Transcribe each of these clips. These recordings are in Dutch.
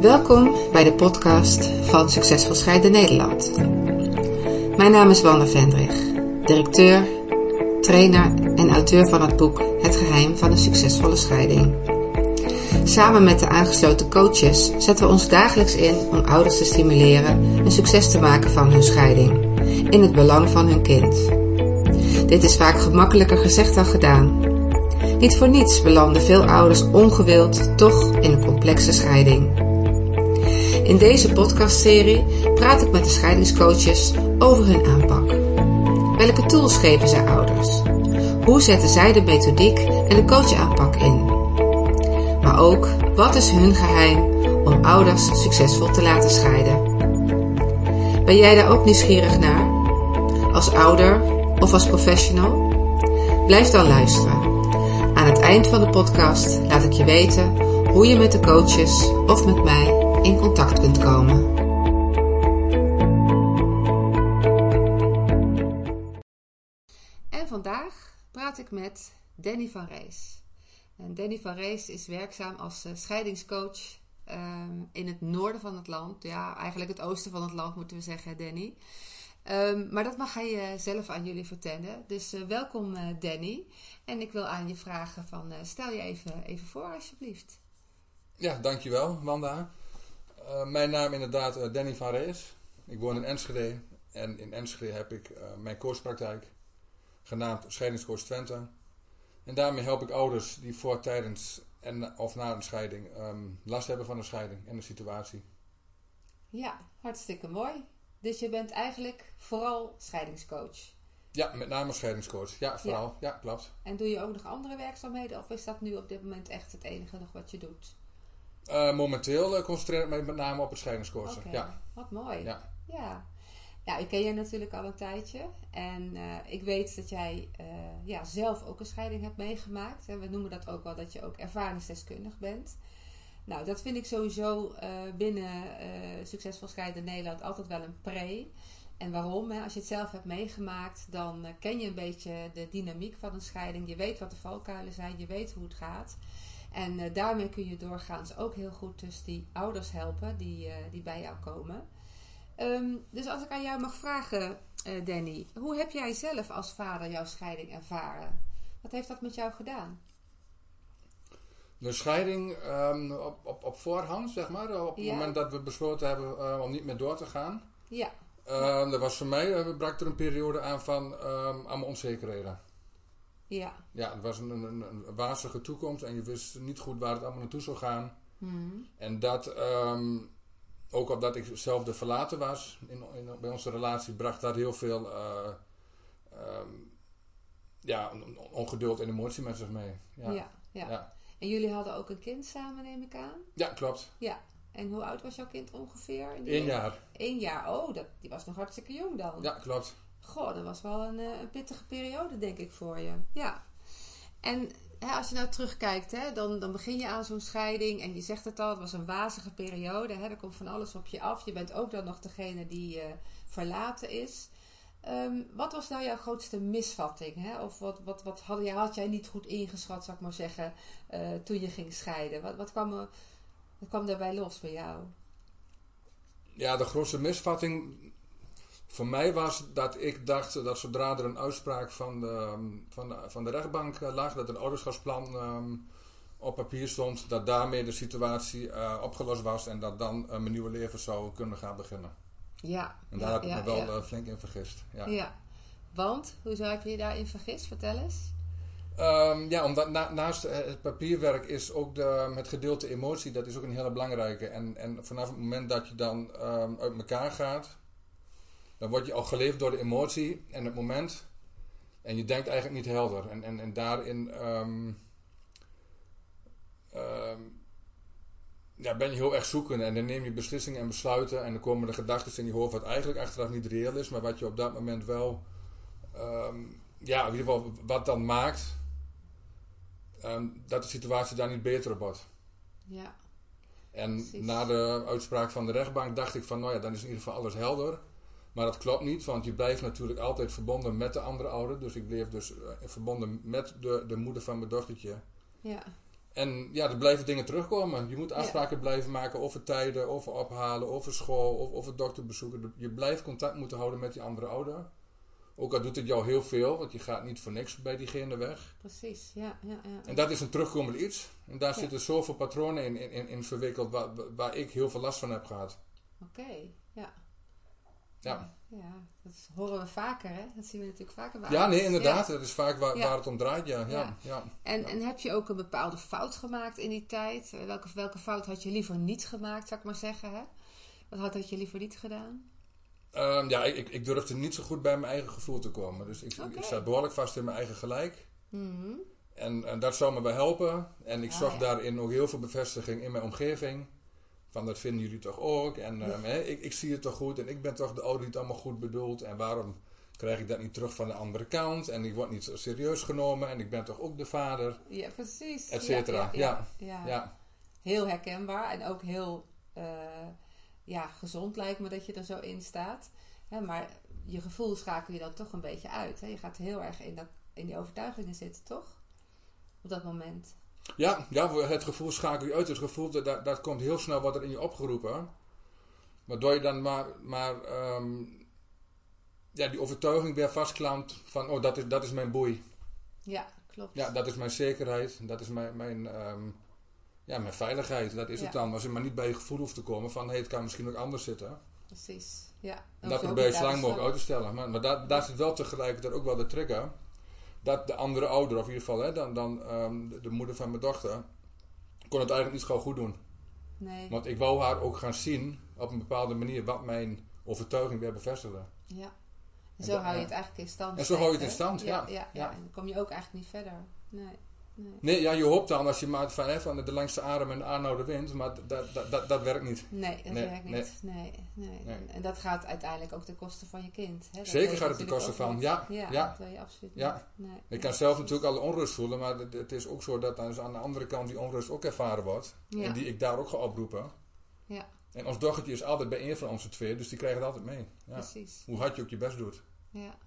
Welkom bij de podcast van Succesvol Scheiden Nederland. Mijn naam is Wanda Vendrig, directeur, trainer en auteur van het boek Het geheim van een succesvolle scheiding. Samen met de aangesloten coaches zetten we ons dagelijks in om ouders te stimuleren een succes te maken van hun scheiding, in het belang van hun kind. Dit is vaak gemakkelijker gezegd dan gedaan. Niet voor niets belanden veel ouders ongewild toch in een complexe scheiding. In deze podcastserie praat ik met de scheidingscoaches over hun aanpak. Welke tools geven zij ouders? Hoe zetten zij de methodiek en de coachaanpak in? Maar ook, wat is hun geheim om ouders succesvol te laten scheiden? Ben jij daar ook nieuwsgierig naar? Als ouder of als professional? Blijf dan luisteren. Aan het eind van de podcast laat ik je weten hoe je met de coaches of met mij in contact kunt komen. En vandaag praat ik met Danny van Rees. En Danny van Rees is werkzaam als eh, scheidingscoach um, in het noorden van het land. Ja, eigenlijk het oosten van het land moeten we zeggen, Danny. Um, maar dat mag hij uh, zelf aan jullie vertellen. Dus uh, welkom uh, Danny. En ik wil aan je vragen van stel je even, even voor alsjeblieft. Ja, dankjewel Wanda. Mijn naam inderdaad Danny van Rees. Ik woon in Enschede. En in Enschede heb ik mijn coachpraktijk. Genaamd Scheidingscoach Twente. En daarmee help ik ouders die voor, tijdens en of na een scheiding um, last hebben van een scheiding en een situatie. Ja, hartstikke mooi. Dus je bent eigenlijk vooral scheidingscoach. Ja, met name scheidingscoach. Ja, vooral. Ja. ja, klopt. En doe je ook nog andere werkzaamheden of is dat nu op dit moment echt het enige nog wat je doet? Uh, momenteel uh, concentreer ik me met name op het scheidingscoachen. Okay. Ja. Wat mooi. Ja. ja. Ja, ik ken je natuurlijk al een tijdje. En uh, ik weet dat jij ja, zelf ook een scheiding hebt meegemaakt. We noemen dat ook wel dat je ook ervaringsdeskundig bent. Nou, dat vind ik sowieso binnen Succesvol Scheiden Nederland altijd wel een pre. En waarom? Hè? Als je het zelf hebt meegemaakt, dan ken je een beetje de dynamiek van een scheiding. Je weet wat de valkuilen zijn, je weet hoe het gaat. En daarmee kun je doorgaans ook heel goed dus die ouders helpen die, die bij jou komen. Um, dus als ik aan jou mag vragen, Danny, hoe heb jij zelf als vader jouw scheiding ervaren? Wat heeft dat met jou gedaan? De scheiding um, op, op, op voorhand, zeg maar. Op het moment dat we besloten hebben om niet meer door te gaan. Ja. Uh, dat was voor mij, brak er een periode aan van allemaal onzekerheden. Ja. Ja, het was een, een, een, wazige toekomst en je wist niet goed waar het allemaal naartoe zou gaan. Mm. En dat, um, ook omdat ik zelf de verlaten was in, in, bij onze relatie, bracht dat heel veel ja, ongeduld en emotie met zich mee. ja. ja. ja. ja. En jullie hadden ook een kind samen, neem ik aan? Ja, klopt. Ja. En hoe oud was jouw kind ongeveer? Eén jaar. Eén jaar. Oh, dat, die was nog hartstikke jong dan. Ja, klopt. Goh, dat was wel een, een pittige periode, denk ik, voor je. Ja. En hè, als je nou terugkijkt, hè, dan, dan begin je aan zo'n scheiding. En je zegt het al, het was een wazige periode. Hè, er komt van alles op je af. Je bent ook dan nog degene die uh, verlaten is. Um, wat was nou jouw grootste misvatting? Hè? Of wat, wat, wat had, jij, had jij niet goed ingeschat, zou ik maar zeggen, uh, toen je ging scheiden? Wat, wat, kwam wat kwam daarbij los bij jou? Ja, de grootste misvatting voor mij was dat ik dacht dat zodra er een uitspraak van de, van de, van de rechtbank lag, dat een ouderschapsplan um, op papier stond, dat daarmee de situatie uh, opgelost was en dat dan uh, mijn nieuwe leven zou kunnen gaan beginnen. Ja. En daar ja, heb ik ja, me wel ja. flink in vergist. Ja. ja. Want, hoezo heb je je daarin vergist? Vertel eens. Um, ja, omdat na, naast het papierwerk is ook de, het gedeelte emotie, dat is ook een hele belangrijke. En, en vanaf het moment dat je dan um, uit elkaar gaat, dan word je al geleefd door de emotie en het moment. En je denkt eigenlijk niet helder. En, en, en daarin um, ja, ben je heel erg zoeken en dan neem je beslissingen en besluiten en dan komen de gedachten in je hoofd wat eigenlijk achteraf niet reëel is, maar wat je op dat moment wel, um, ja, in ieder geval wat dan maakt dat de situatie daar niet beter op wordt. Ja. En Precies. na de uitspraak van de rechtbank dacht ik van, nou ja, dan is in ieder geval alles helder. Maar dat klopt niet, want je blijft natuurlijk altijd verbonden met de andere ouder. Dus ik bleef dus uh, verbonden met de, de moeder van mijn dochtertje. Ja. En ja, er blijven dingen terugkomen. Je moet afspraken blijven maken over tijden, over ophalen, over school, of over dokterbezoeken. Je blijft contact moeten houden met die andere ouder. Ook al doet het jou heel veel, want je gaat niet voor niks bij diegene weg. Precies, ja. ja, ja. En dat is een terugkomend iets. En daar zitten zoveel patronen in, in, in verwikkeld waar, waar ik heel veel last van heb gehad. Oké, ja. Ja. Ja, dat horen we vaker, hè? Dat zien we natuurlijk vaker bij Ja, nee, inderdaad. Ja. Dat is vaak waar, Ja. waar het om draait, ja. ja, Ja. En, en heb je ook een bepaalde fout gemaakt in die tijd? Eh, Welke, welke fout had je liever niet gemaakt, zou ik maar zeggen, hè? Wat had, had je liever niet gedaan? Ehm, ja, ik, ik durfde niet zo goed bij mijn eigen gevoel te komen. Dus ik, ik sta behoorlijk vast in mijn eigen gelijk. Mhm. En, en dat zou me wel helpen. En ik Ah, zag daarin ook heel veel bevestiging in mijn omgeving. Van dat vinden jullie toch ook. En ehm, ik, ik zie het toch goed. En ik ben toch de ouder die het allemaal goed bedoelt. En waarom krijg ik dat niet terug van de andere kant? En ik word niet zo serieus genomen. En ik ben toch ook de vader. Ja, precies. Et cetera. Ja, ja, Heel herkenbaar en ook heel eh, ja, gezond lijkt me dat je er zo in staat. Maar je gevoel schakel je dan toch een beetje uit. Hè? Je gaat heel erg in, dat, in die overtuigingen zitten, toch? Op dat moment. Ja, ja, het gevoel schakel je uit. Het gevoel, dat, dat, komt heel snel wat er in je opgeroepen. Waardoor je dan maar, maar ehm, ja, die overtuiging weer vastklampt van, oh, dat is, dat is mijn boei. Ja, klopt. Ja, dat is mijn zekerheid. Dat is mijn, mijn, ehm, ja, mijn veiligheid. Dat is Ja. het dan. Als je maar niet bij je gevoel hoeft te komen van, hey, het kan misschien ook anders zitten. Precies. Ja. En dat probeer je zo lang te mogelijk uit te stellen. Maar, maar daar, daar zit wel tegelijkertijd ook wel de trigger. Dat de andere ouder, of in ieder geval hè, dan, dan ehm, de, de moeder van mijn dochter, kon het eigenlijk niet gewoon goed doen. Nee. Want ik wou haar ook gaan zien op een bepaalde manier wat mijn overtuiging weer bevestigde. Ja. En En zo dat- hou je ja. het eigenlijk in stand. En zo hou je het in stand, ja. Ja, ja, Ja. En dan kom je ook eigenlijk niet verder. Nee. Nee. Nee, ja, je hoopt dan als je maar van, hè, van de langste adem en de aanhouden wint, maar dat, dat, dat, dat werkt niet. Nee, dat Nee, werkt niet. Nee, nee. En, dat gaat uiteindelijk ook ten koste van je kind. Hè? Zeker gaat het ten natuurlijk koste ook van, niet. ja, Ja, ja. dat wil je absoluut Ja. niet. Nee, Ik kan zelf natuurlijk alle onrust voelen, maar het, is ook zo dat dan aan de andere kant die onrust ook ervaren wordt. Ja. En die ik daar ook ga oproepen. Ja, En ons dochtertje is altijd bij een van onze twee, dus die krijgt het altijd mee. Ja. precies. Hoe hard je ook je best doet. Ja.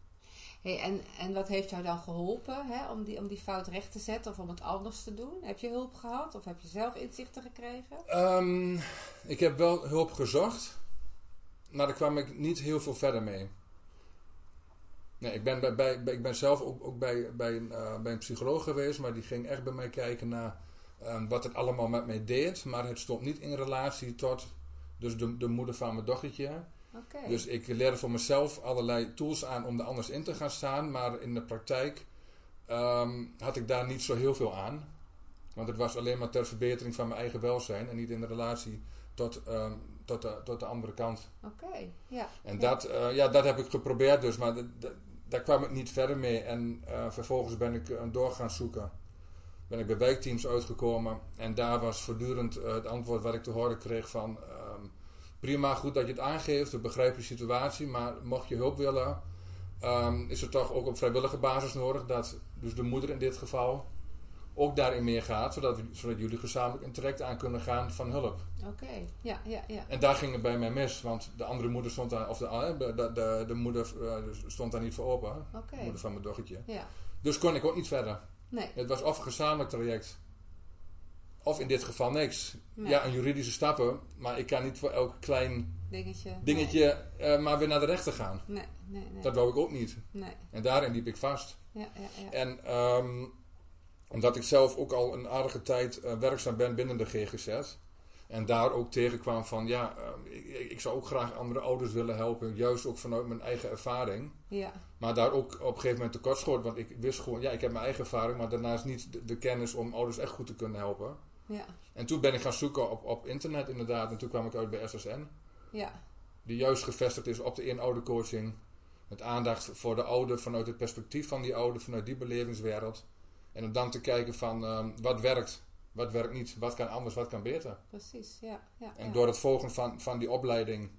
Hey, en, en wat heeft jou dan geholpen hè, om, die, om die fout recht te zetten of om het anders te doen? Heb je hulp gehad of heb je zelf inzichten gekregen? Ehm, ik heb wel hulp gezocht, maar daar kwam ik niet heel veel verder mee. Nee, ik ben, bij, bij, ik ben zelf ook, ook bij, bij, een, eh, bij een psycholoog geweest, maar die ging echt bij mij kijken naar ehm, wat het allemaal met mij deed. Maar het stond niet in relatie tot dus de, de moeder van mijn dochtertje. Dus ik leerde voor mezelf allerlei tools aan om er anders in te gaan staan. Maar in de praktijk ehm, had ik daar niet zo heel veel aan. Want het was alleen maar ter verbetering van mijn eigen welzijn en niet in relatie tot, ehm, tot, de, tot de andere kant. Oké, ja. En Ja. dat, eh, ja, dat heb ik geprobeerd dus, maar daar kwam ik niet verder mee. En eh, vervolgens ben ik eh, door gaan zoeken. Ben ik bij wijkteams uitgekomen en daar was voortdurend het antwoord wat ik te horen kreeg van... prima, goed dat je het aangeeft, we begrijpen je situatie, maar mocht je hulp willen, ehm, is het toch ook op vrijwillige basis nodig dat dus de moeder in dit geval ook daarin meegaat, zodat, we, zodat jullie gezamenlijk een traject aan kunnen gaan van hulp. Oké, ja, ja, ja. En daar ging het bij mij mis, want de andere moeder stond daar, of de, eh, de, de, de, de moeder eh, stond daar niet voor open, de moeder van mijn dochtertje. Ja, Dus kon ik ook niet verder. nee. Het was of een gezamenlijk traject, of in dit geval niks. nee. Ja, een juridische stappen, maar ik kan niet voor elk klein Dingetje. dingetje eh, maar weer naar de rechter gaan. Nee, nee, nee. Dat wou ik ook niet. Nee, En daarin liep ik vast. ja, ja, ja. En ehm, omdat ik zelf ook al een aardige tijd eh, werkzaam ben binnen de GGZ. En daar ook tegenkwam van, ja, ehm, ik, ik zou ook graag andere ouders willen helpen. Juist ook vanuit mijn eigen ervaring. Ja, Maar daar ook op een gegeven moment tekort schoot. Want ik wist gewoon, ja, ik heb mijn eigen ervaring. Maar daarnaast niet de, de kennis om ouders echt goed te kunnen helpen. Ja, En toen ben ik gaan zoeken op, op internet inderdaad. En toen kwam ik uit bij SSN. ja. Die juist gevestigd is op de eenoudercoaching. Met aandacht voor de ouder vanuit het perspectief van die ouder. Vanuit die belevingswereld. En om dan te kijken van ehm, wat werkt. Wat werkt niet. Wat kan anders. Wat kan beter. Precies, ja. ja En ja. door het volgen van, van die opleiding.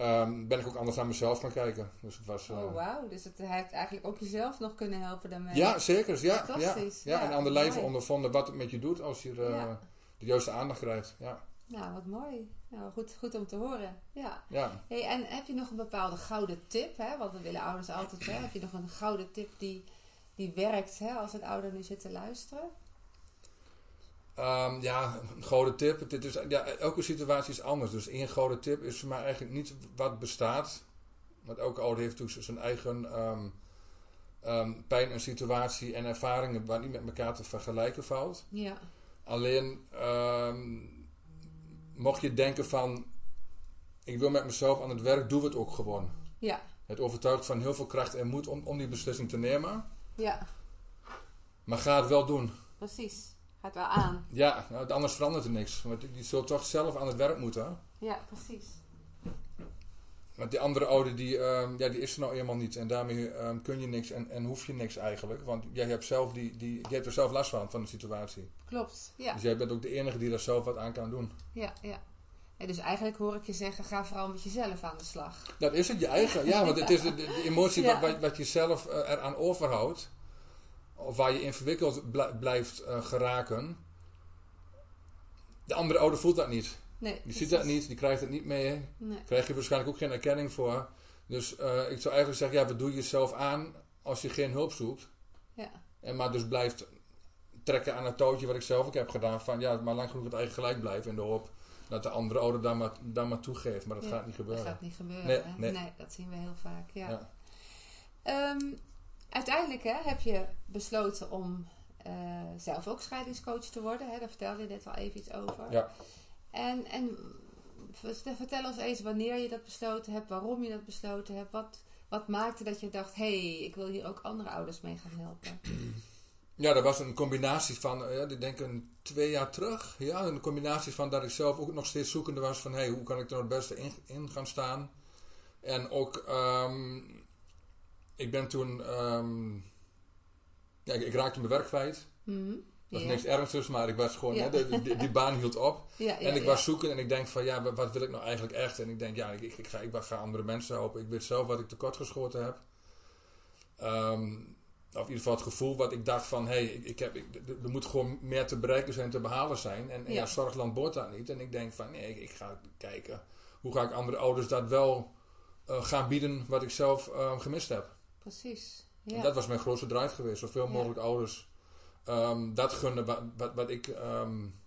Ehm, ben ik ook anders naar mezelf gaan kijken. Dus het was... eh, Oh, wauw. Dus het hij heeft eigenlijk ook jezelf nog kunnen helpen daarmee. Ja, zeker. Ja, ja, Fantastisch, ja. ja, en aan de lijve ondervonden wat het met je doet als je eh, Ja. de juiste aandacht krijgt. Ja, Nou, wat mooi. Nou, goed, goed om te horen. Ja. ja. Hey, en heb je nog een bepaalde gouden tip? Hè? Want we willen ouders altijd. Hè? Heb je nog een gouden tip die, die werkt hè? als een ouder nu zit te luisteren? Ehm, ja, een gouden tip. Dit is, ja, elke situatie is anders. Dus één gouden tip is voor mij eigenlijk niet wat bestaat. Want elke ouder heeft natuurlijk zijn eigen ehm, ehm, pijn en situatie en ervaringen waar niet met elkaar te vergelijken valt. Ja. Alleen mocht je denken van ik wil met mezelf aan het werk, doe het ook gewoon. Ja. Het overtuigt van heel veel kracht en moed om, om die beslissing te nemen. Ja. Maar ga het wel doen. Precies. Gaat wel aan. Ja, nou, anders verandert er niks. Want je zult toch zelf aan het werk moeten. Ja, precies. Want die andere oude, die, ehm, ja, die is er nou eenmaal niet. En daarmee ehm, kun je niks en, en hoef je niks eigenlijk. Want jij hebt, zelf die, die, jij hebt er zelf last van, van de situatie. Klopt, ja. Dus jij bent ook de enige die daar zelf wat aan kan doen. Ja, ja. En dus eigenlijk hoor ik je zeggen, ga vooral met jezelf aan de slag. Dat is het, je eigen. Ja, want het is de, de emotie wat, wat, je zelf uh, eraan overhoudt. Of waar je in verwikkeld blijft uh, geraken. De andere ouder voelt dat niet. Nee, die ziet dat niet, die krijgt het niet mee. Nee. Krijg je waarschijnlijk ook geen erkenning voor. Dus uh, ik zou eigenlijk zeggen, ja, wat doe je jezelf aan als je geen hulp zoekt? Ja. En maar dus blijft trekken aan het touwtje wat ik zelf ook heb gedaan. Van ja, maar lang genoeg het eigen gelijk blijven in de hoop dat de andere ouder daar maar, daar maar toegeeft. Maar dat gaat niet gebeuren. Dat gaat niet gebeuren. Nee, nee. nee dat zien we heel vaak. Ja. ja. Um, uiteindelijk hè, heb je besloten om uh, zelf ook scheidingscoach te worden. Hè? Daar vertelde je net al even iets over. Ja. En, en vertel ons eens wanneer je dat besloten hebt, waarom je dat besloten hebt. Wat, wat maakte dat je dacht, hé, hey, ik wil hier ook andere ouders mee gaan helpen? Ja, dat was een combinatie van, eh, ja, ik denk een twee jaar terug. Ja, een combinatie van dat ik zelf ook nog steeds zoekende was van, hé, hey, hoe kan ik er het beste in, in gaan staan? En ook, um, ik ben toen, um, ja, ik, ik, raakte mijn werk kwijt. Mm dat was niks ernstigs, maar ik was gewoon, de, die, die, baan hield op. en ik was zoeken en ik denk van, ja, wat wil ik nou eigenlijk echt? En ik denk, ja, ik, ik, ga, ik ga andere mensen helpen. Ik weet zelf wat ik tekort geschoten heb. Um, of in ieder geval het gevoel wat ik dacht van, hé, hey, ik, ik, heb, ik, er moet gewoon meer te bereiken zijn, te behalen zijn. En, ja. Zorgland boort dat niet. En ik denk van, nee, ik, ik, ga kijken, hoe ga ik andere ouders dat wel uh, gaan bieden wat ik zelf uh, gemist heb. Precies, ja. En dat was mijn grootste drive geweest, zoveel mogelijk ouders um, dat gunnen wat, wat, wat ik um,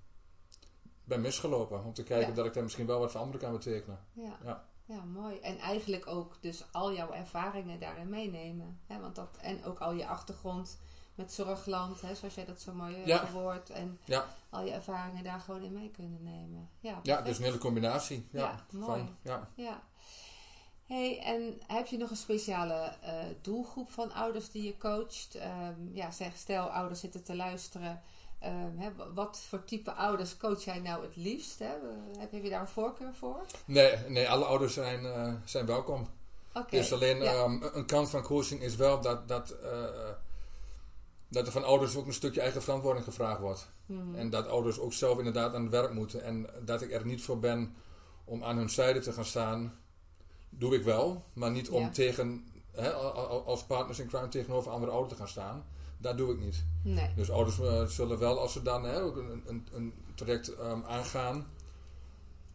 ben misgelopen. Om te kijken dat ik daar misschien wel wat voor anderen kan betekenen. Ja. ja. Ja, mooi. En eigenlijk ook dus al jouw ervaringen daarin meenemen. Hè? Want dat, en ook al je achtergrond met zorgland, hè, zoals jij dat zo mooi hebt ja. verwoord. En ja. al je ervaringen daar gewoon in mee kunnen nemen. Ja, ja dus een hele combinatie. Ja, ja mooi. Van, ja. ja. Hey, en heb je nog een speciale uh, doelgroep van ouders die je coacht? Um, ja, zeg, stel ouders zitten te luisteren. Um, hè, wat voor type ouders coach jij nou het liefst? Hè? Heb, heb je daar een voorkeur voor? Nee, nee alle ouders zijn, uh, zijn welkom. Okay, dus alleen ja. um, een kant van coaching is wel dat, dat, uh, dat er van ouders ook een stukje eigen verantwoording gevraagd wordt. Mm. En dat ouders ook zelf inderdaad aan het werk moeten. En dat ik er niet voor ben om aan hun zijde te gaan staan doe ik wel, maar niet om Ja. tegen, hè, als partners in crime tegenover andere ouders te gaan staan. Dat doe ik niet. Nee. Dus ouders eh, zullen wel, als ze dan hè, ook een, een, een traject ehm, aangaan,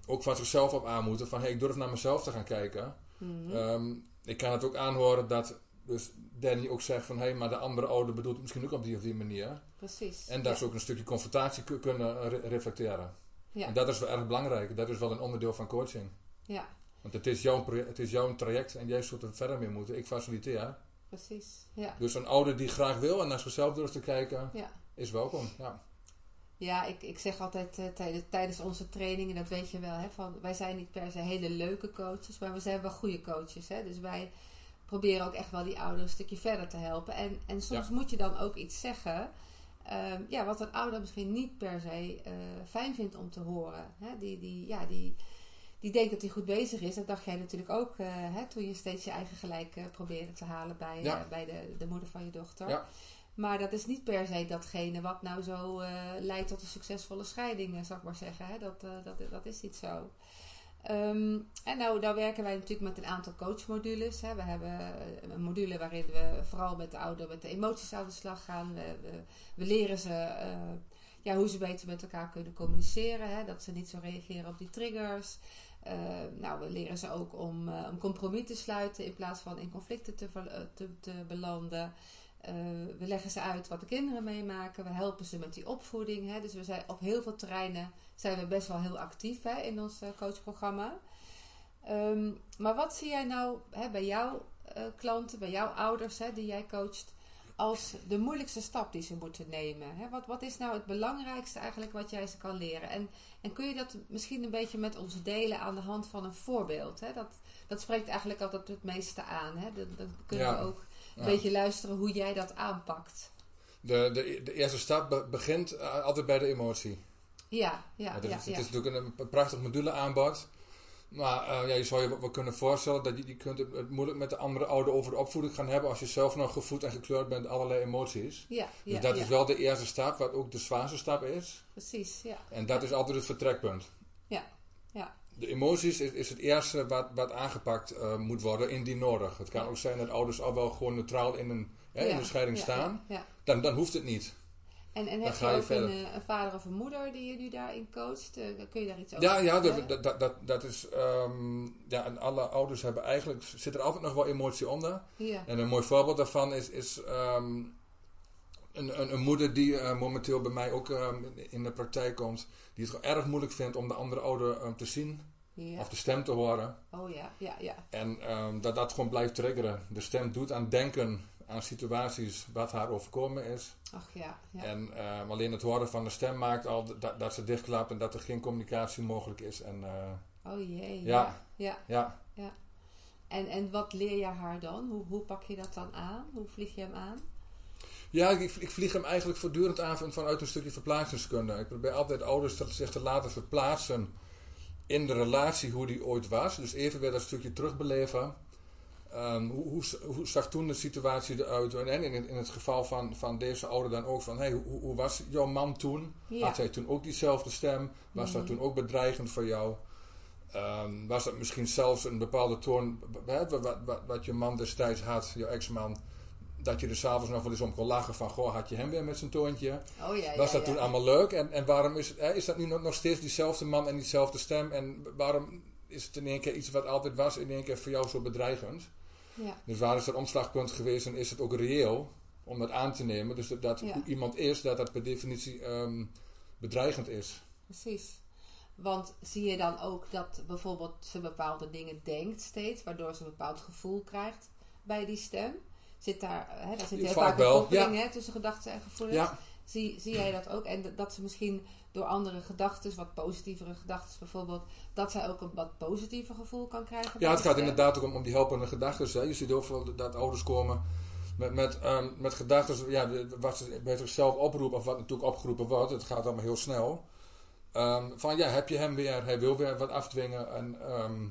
ook van zichzelf op aan moeten. Van hey, ik durf naar mezelf te gaan kijken. Mhm. Ehm, ik kan het ook aanhoren dat dus Danny ook zegt van hé, hey, maar de andere ouder bedoelt het misschien ook op die of die manier. Precies. En dat ja. ze ook een stukje confrontatie ku- kunnen re- reflecteren. Ja. En dat is wel erg belangrijk. Dat is wel een onderdeel van coaching. ja, Want het is jouw, het is jouw traject en jij zult er verder mee moeten. Ik faciliteer. precies. Ja. Dus een ouder die graag wil en naar zichzelf durft te kijken, Ja. is welkom. Ja. Ja, ik, ik zeg altijd eh, tijdens, tijdens onze trainingen, dat weet je wel, hè, van, wij zijn niet per se hele leuke coaches, maar we zijn wel goede coaches. Hè, dus wij proberen ook echt wel die ouders een stukje verder te helpen. En, en soms Ja. moet je dan ook iets zeggen, ehm, ja, wat een ouder misschien niet per se eh, fijn vindt om te horen. Hè, die, die, ja, die, die denkt dat hij goed bezig is. Dat dacht jij natuurlijk ook eh, hè, toen je steeds je eigen gelijk eh, probeerde te halen bij, Ja. eh, bij de, de moeder van je dochter. Ja. Maar dat is niet per se datgene wat nou zo leidt tot een succesvolle scheiding, zou ik maar zeggen. Hè? Dat, dat, dat is niet zo. Ehm, en nou, nou werken wij natuurlijk met een aantal coachmodules. Hè. We hebben een module waarin we vooral met de ouder met de emoties aan de slag gaan. We, we, we leren ze ja, hoe ze beter met elkaar kunnen communiceren. Hè. Dat ze niet zo reageren op die triggers. Eh, nou, we leren ze ook om eh, een compromis te sluiten in plaats van in conflicten te, eh, te, te belanden. Eh, we leggen ze uit wat de kinderen meemaken. We helpen ze met die opvoeding. Hè. Dus we zijn op heel veel terreinen zijn we best wel heel actief hè, in ons coachprogramma. Ehm, maar wat zie jij nou hè, bij jouw klanten, bij jouw ouders hè, die jij coacht, als de moeilijkste stap die ze moeten nemen? Hè? Wat, wat is nou het belangrijkste eigenlijk wat jij ze kan leren? En, en kun je dat misschien een beetje met ons delen aan de hand van een voorbeeld? Hè? Dat, dat spreekt eigenlijk altijd het meeste aan. Hè? Dan, kunnen we ook een beetje luisteren hoe jij dat aanpakt. De, de, de eerste stap begint eh, altijd bij de emotie. Ja, ja, ja, dus ja, Het is natuurlijk een, prachtig module aanbod. Maar uh, ja, je zou je wel kunnen voorstellen dat je, je kunt het, moeilijk met de andere ouder over de opvoeding gaan hebben als je zelf nog gevoed en gekleurd bent allerlei emoties. Ja, dus dat is wel de eerste stap, wat ook de zwaarste stap is. Precies, ja. En dat is altijd het vertrekpunt. Ja, ja. De emoties is, is het eerste wat, wat aangepakt uh, moet worden, indien nodig. Het kan ook zijn dat ouders al wel gewoon neutraal in een, hè, in een scheiding staan. Dan, dan hoeft het niet. En, en heb je ook een, eh, een, vader of een moeder die je nu daarin coacht? Uh, kun je daar iets over Ja, ja dat, dat, dat, dat is... Um, ja, en alle ouders hebben eigenlijk... Zit er altijd nog wel emotie onder. Ja. En een mooi voorbeeld daarvan is... is um, een, een, een, moeder die uh, momenteel bij mij ook um, in de praktijk komt... Die het erg moeilijk vindt om de andere ouder te zien. Ja. Of de stem te horen. Oh ja, ja, ja. En dat dat gewoon blijft triggeren. De stem doet aan denken aan situaties wat haar overkomen is. Ach ja. ja. En uh, alleen het horen van de stem maakt al dat, dat ze dichtklapt en dat er geen communicatie mogelijk is. En, uh, oh jee. Ja. Ja. ja. ja. En, en wat leer je haar dan? Hoe, hoe pak je dat dan aan? Hoe vlieg je hem aan? Ja, ik, ik vlieg hem eigenlijk voortdurend aan vanuit een stukje verplaatsingskunde. Ik probeer altijd ouders te, zich te laten verplaatsen in de relatie hoe die ooit was. Dus even weer dat stukje terugbeleven. Um, hoe, hoe, hoe, zag toen de situatie eruit? En in, in het geval van, van deze ouder dan ook van, hey, hoe, hoe was jouw man toen? Ja. Had hij toen ook diezelfde stem? Was dat Mhm. toen ook bedreigend voor jou? Um, was dat misschien zelfs een bepaalde toon, wat, wat, wat, wat je man destijds had, jouw ex-man, dat je er s'avonds nog wel eens om kon lachen van, goh, had je hem weer met zijn toontje? Oh ja, Was ja, dat toen allemaal leuk? En, en waarom is, hè, is dat nu nog, nog steeds diezelfde man en diezelfde stem? En waarom is het in één keer iets wat altijd was, in één keer voor jou zo bedreigend? Ja. Dus waar is het omslagpunt geweest en is het ook reëel om dat aan te nemen? Dus dat, dat Ja. iemand is, dat dat per definitie ehm, bedreigend is. Precies. Want zie je dan ook dat bijvoorbeeld ze bepaalde dingen denkt steeds, waardoor ze een bepaald gevoel krijgt bij die stem? Zit daar, hè, daar zit heel Vaak een koppeling ja. tussen gedachten en gevoelens. Ja, Zie, zie jij dat ook? En dat- dat ze misschien door andere gedachten, wat positievere gedachten bijvoorbeeld, dat zij ook een wat positiever gevoel kan krijgen? ja het gaat stem? inderdaad ook om, om die helpende gedachten. Je ziet ook veel dat ouders komen met, met, ehm, met gedachten ja, wat ze bij zichzelf oproepen of wat natuurlijk opgeroepen wordt. Het gaat allemaal heel snel. Ehm, van ja, heb je hem weer, hij wil weer wat afdwingen. En ehm,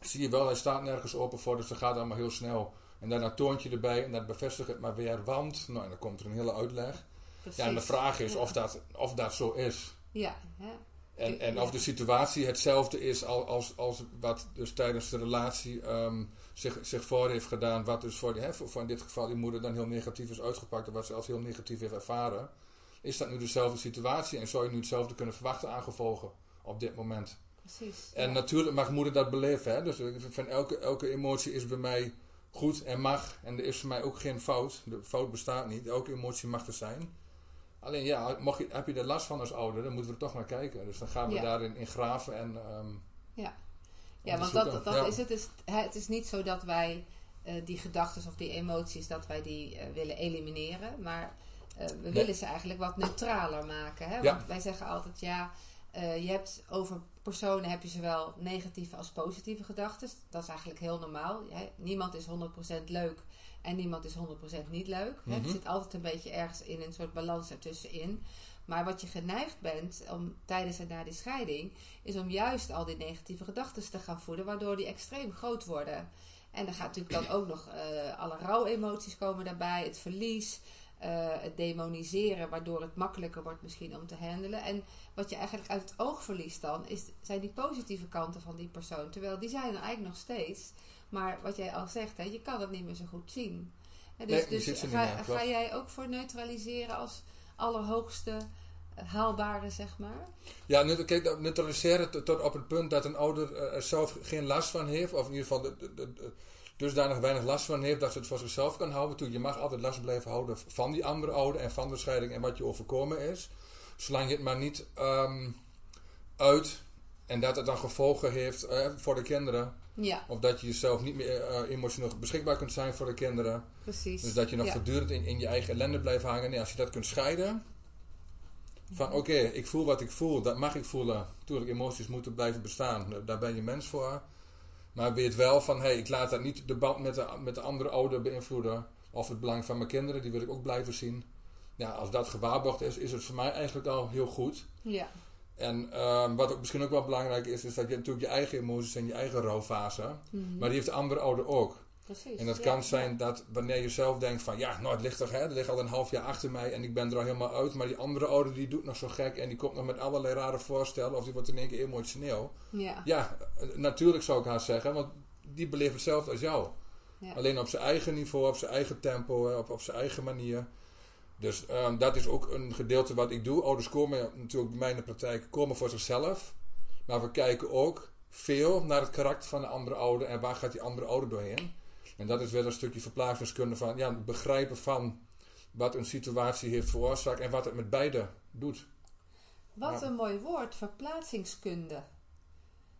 zie je wel, hij staat nergens open voor, dus dat gaat allemaal heel snel. En dan een toontje erbij en dan bevestigt het maar weer, want, nou, en dan komt er een hele uitleg. Precies. Ja, en de vraag is Ja. of dat, of dat zo is. Ja, hè? En, en of de situatie hetzelfde is als, als, als wat dus tijdens de relatie ehm, zich, zich voor heeft gedaan. Wat dus voor, die, hè, voor, voor in dit geval die moeder dan heel negatief is uitgepakt. En wat ze als heel negatief heeft ervaren. Is dat nu dezelfde situatie? En zou je nu hetzelfde kunnen verwachten aan gevolgen op dit moment? precies. En ja. natuurlijk mag moeder dat beleven. Hè? Dus ik vind elke, elke emotie is bij mij goed en mag. En er is voor mij ook geen fout. De fout bestaat niet. Elke emotie mag er zijn. Alleen ja, mocht je, heb je er last van als ouder, dan moeten we er toch naar kijken. Dus dan gaan we Ja. daarin in graven en ehm, Ja, want onderzoeken. dat, dat Ja. is het. Is, hè, het is niet zo dat wij eh, die gedachten of die emoties, dat wij die eh, willen elimineren. Maar eh, we willen ze eigenlijk wat neutraler maken. Hè? Ja. Want wij zeggen altijd, ja, je hebt over personen heb je zowel negatieve als positieve gedachten. Dat is eigenlijk heel normaal. Hè? Niemand is 100% leuk en niemand is 100% niet leuk. Mhm. Het zit altijd een beetje ergens in een soort balans ertussenin. Maar wat je geneigd bent om tijdens en na die scheiding, is om juist al die negatieve gedachten te gaan voeden, waardoor die extreem groot worden. En dan gaat natuurlijk dan ook nog eh, alle rouwemoties komen daarbij, het verlies, eh, het demoniseren, waardoor het makkelijker wordt misschien om te handelen. En wat je eigenlijk uit het oog verliest dan, is, zijn die positieve kanten van die persoon. Terwijl die zijn er eigenlijk nog steeds. Maar wat jij al zegt, hè, je kan het niet meer zo goed zien. En dus Nee, dus ga, meer, ga jij ook voor neutraliseren als allerhoogste eh, haalbare, zeg maar? Ja, kijk, dat neutraliseren tot, op het punt dat een ouder eh, er zelf geen last van heeft. Of in ieder geval de, de, de, dusdanig weinig last van heeft dat ze het voor zichzelf kan houden. Toe, je mag altijd last blijven houden van die andere ouder en van de scheiding en wat je overkomen is. Zolang je het maar niet ehm, uit en dat het dan gevolgen heeft eh, voor de kinderen. Ja, Of dat je jezelf niet meer eh, emotioneel beschikbaar kunt zijn voor de kinderen. precies. Dus dat je nog ja. voortdurend in, in je eigen ellende blijft hangen. Nee, als je dat kunt scheiden. Van oké, ik voel wat ik voel, dat mag ik voelen. Tuurlijk, emoties moeten blijven bestaan. Daar ben je mens voor. Maar weet wel van, hé, hey, ik laat dat niet de band met de, met de andere ouder beïnvloeden. Of het belang van mijn kinderen, die wil ik ook blijven zien. Ja, als dat gewaarborgd is, is het voor mij eigenlijk al heel goed. Ja, En ehm, wat ook misschien ook wel belangrijk is, is dat je natuurlijk je eigen emoties en je eigen rouwfase. mhm, Maar die heeft de andere ouder ook. precies. En dat ja, kan ja. zijn dat wanneer je zelf denkt van ja, nou het ligt toch, hè, het ligt al een half jaar achter mij en ik ben er al helemaal uit. Maar die andere ouder die doet nog zo gek en die komt nog met allerlei rare voorstellen of die wordt in één keer emotioneel. Ja, Ja, eh, natuurlijk zou ik haar zeggen, want die beleeft hetzelfde als jou. Alleen op zijn eigen niveau, op zijn eigen tempo, op, op zijn eigen manier. Dus ehm, dat is ook een gedeelte wat ik doe. Ouders komen natuurlijk bij mij in de praktijk komen voor zichzelf. Maar we kijken ook veel naar het karakter van de andere ouder en waar gaat die andere ouder doorheen. En dat is weer een stukje verplaatsingskunde van ja, het begrijpen van wat een situatie heeft veroorzaakt en wat het met beide doet. Wat Ja. een mooi woord, verplaatsingskunde.